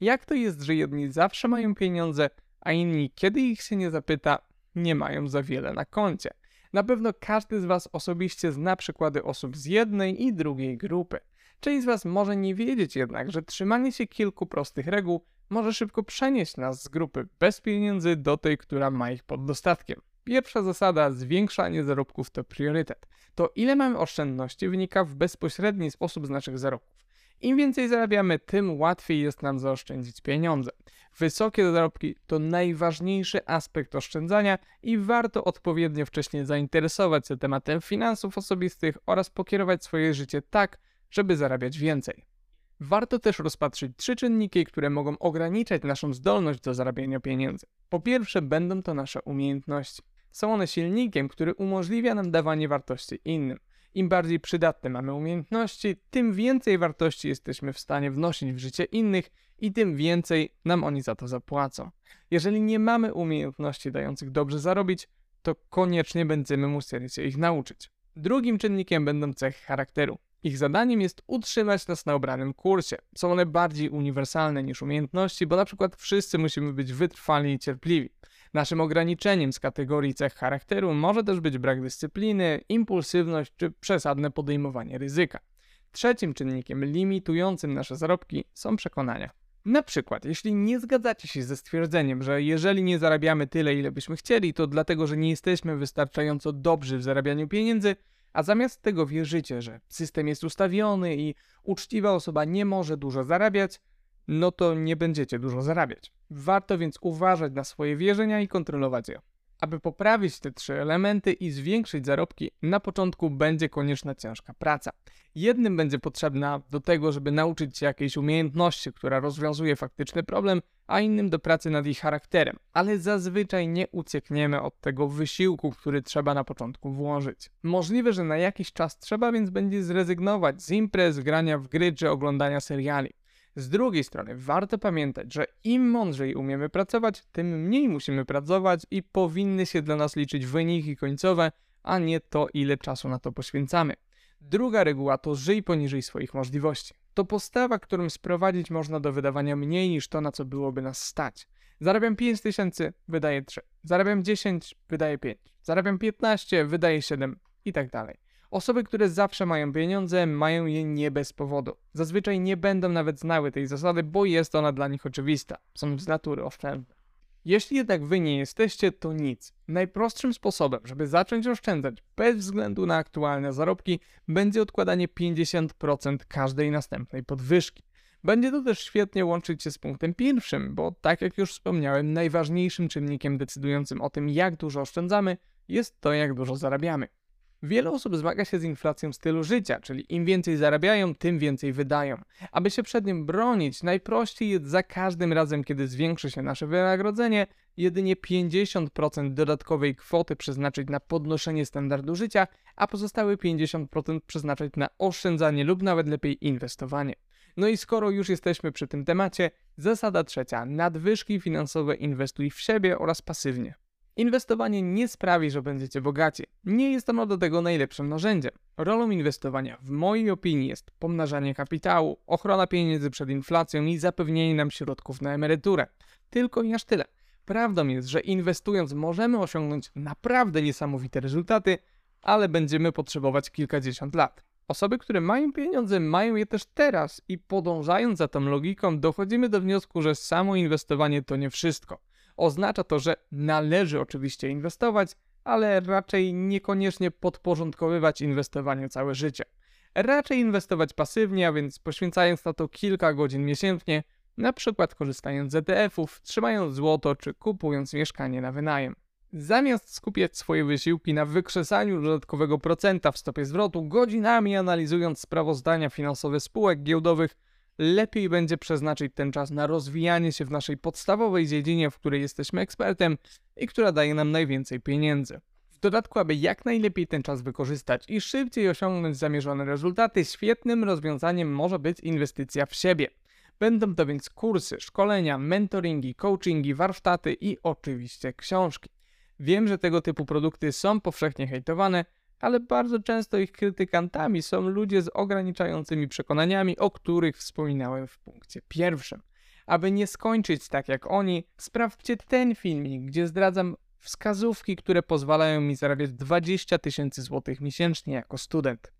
Jak to jest, że jedni zawsze mają pieniądze, a inni, kiedy ich się nie zapyta, nie mają za wiele na koncie? Na pewno każdy z Was osobiście zna przykłady osób z jednej i drugiej grupy. Część z Was może nie wiedzieć jednak, że trzymanie się kilku prostych reguł może szybko przenieść nas z grupy bez pieniędzy do tej, która ma ich pod dostatkiem. Pierwsza zasada zwiększanie zarobków to priorytet. To ile mamy oszczędności wynika w bezpośredni sposób z naszych zarobków. Im więcej zarabiamy, tym łatwiej jest nam zaoszczędzić pieniądze. Wysokie zarobki to najważniejszy aspekt oszczędzania i warto odpowiednio wcześniej zainteresować się tematem finansów osobistych oraz pokierować swoje życie tak, żeby zarabiać więcej. Warto też rozpatrzyć trzy czynniki, które mogą ograniczać naszą zdolność do zarabiania pieniędzy. Po pierwsze, będą to nasze umiejętności. Są one silnikiem, który umożliwia nam dawanie wartości innym. Im bardziej przydatne mamy umiejętności, tym więcej wartości jesteśmy w stanie wnosić w życie innych i tym więcej nam oni za to zapłacą. Jeżeli nie mamy umiejętności dających dobrze zarobić, to koniecznie będziemy musieli się ich nauczyć. Drugim czynnikiem będą cechy charakteru. Ich zadaniem jest utrzymać nas na obranym kursie. Są one bardziej uniwersalne niż umiejętności, bo na przykład wszyscy musimy być wytrwali i cierpliwi. Naszym ograniczeniem z kategorii cech charakteru może też być brak dyscypliny, impulsywność czy przesadne podejmowanie ryzyka. Trzecim czynnikiem limitującym nasze zarobki są przekonania. Na przykład, jeśli nie zgadzacie się ze stwierdzeniem, że jeżeli nie zarabiamy tyle, ile byśmy chcieli, to dlatego, że nie jesteśmy wystarczająco dobrzy w zarabianiu pieniędzy, a zamiast tego wierzycie, że system jest ustawiony i uczciwa osoba nie może dużo zarabiać, no to nie będziecie dużo zarabiać. Warto więc uważać na swoje wierzenia i kontrolować je. Aby poprawić te trzy elementy i zwiększyć zarobki, na początku będzie konieczna ciężka praca. Jednym będzie potrzebna do tego, żeby nauczyć się jakiejś umiejętności, która rozwiązuje faktyczny problem, a innym do pracy nad ich charakterem. Ale zazwyczaj nie uciekniemy od tego wysiłku, który trzeba na początku włożyć. Możliwe, że na jakiś czas trzeba więc będzie zrezygnować z imprez, grania w gry czy oglądania seriali. Z drugiej strony, warto pamiętać, że im mądrzej umiemy pracować, tym mniej musimy pracować i powinny się dla nas liczyć wyniki końcowe, a nie to, ile czasu na to poświęcamy. Druga reguła to żyj poniżej swoich możliwości. To postawa, którą sprowadzić można do wydawania mniej niż to, na co byłoby nas stać. Zarabiam 5 tysięcy, wydaję 3. Zarabiam 10, wydaję 5. Zarabiam 15, wydaję 7 i tak dalej. Osoby, które zawsze mają pieniądze, mają je nie bez powodu. Zazwyczaj nie będą nawet znały tej zasady, bo jest ona dla nich oczywista. Są z natury oszczędne. Jeśli jednak wy nie jesteście, to nic. Najprostszym sposobem, żeby zacząć oszczędzać bez względu na aktualne zarobki, będzie odkładanie 50% każdej następnej podwyżki. Będzie to też świetnie łączyć się z punktem pierwszym, bo tak jak już wspomniałem, najważniejszym czynnikiem decydującym o tym, jak dużo oszczędzamy, jest to, jak dużo zarabiamy. Wiele osób zmaga się z inflacją stylu życia, czyli im więcej zarabiają, tym więcej wydają. Aby się przed nim bronić, najprościej jest za każdym razem, kiedy zwiększy się nasze wynagrodzenie, jedynie 50% dodatkowej kwoty przeznaczyć na podnoszenie standardu życia, a pozostałe 50% przeznaczyć na oszczędzanie lub nawet lepiej inwestowanie. No i skoro już jesteśmy przy tym temacie, zasada trzecia: nadwyżki finansowe inwestuj w siebie oraz pasywnie. Inwestowanie nie sprawi, że będziecie bogaci. Nie jest ono do tego najlepszym narzędziem. Rolą inwestowania, w mojej opinii, jest pomnażanie kapitału, ochrona pieniędzy przed inflacją i zapewnienie nam środków na emeryturę. Tylko i aż tyle. Prawdą jest, że inwestując możemy osiągnąć naprawdę niesamowite rezultaty, ale będziemy potrzebować kilkadziesiąt lat. Osoby, które mają pieniądze, mają je też teraz i podążając za tą logiką, dochodzimy do wniosku, że samo inwestowanie to nie wszystko. Oznacza to, że należy oczywiście inwestować, ale raczej niekoniecznie podporządkowywać inwestowaniu całe życie. Raczej inwestować pasywnie, a więc poświęcając na to kilka godzin miesięcznie, na przykład korzystając z ETF-ów, trzymając złoto czy kupując mieszkanie na wynajem. Zamiast skupiać swoje wysiłki na wykrzesaniu dodatkowego procenta w stopie zwrotu, godzinami analizując sprawozdania finansowe spółek giełdowych, lepiej będzie przeznaczyć ten czas na rozwijanie się w naszej podstawowej dziedzinie, w której jesteśmy ekspertem i która daje nam najwięcej pieniędzy. W dodatku, aby jak najlepiej ten czas wykorzystać i szybciej osiągnąć zamierzone rezultaty, świetnym rozwiązaniem może być inwestycja w siebie. Będą to więc kursy, szkolenia, mentoringi, coachingi, warsztaty i oczywiście książki. Wiem, że tego typu produkty są powszechnie hejtowane, ale bardzo często ich krytykantami są ludzie z ograniczającymi przekonaniami, o których wspominałem w punkcie pierwszym. Aby nie skończyć tak jak oni, sprawdźcie ten filmik, gdzie zdradzam wskazówki, które pozwalają mi zarabiać 20 tysięcy złotych miesięcznie jako student.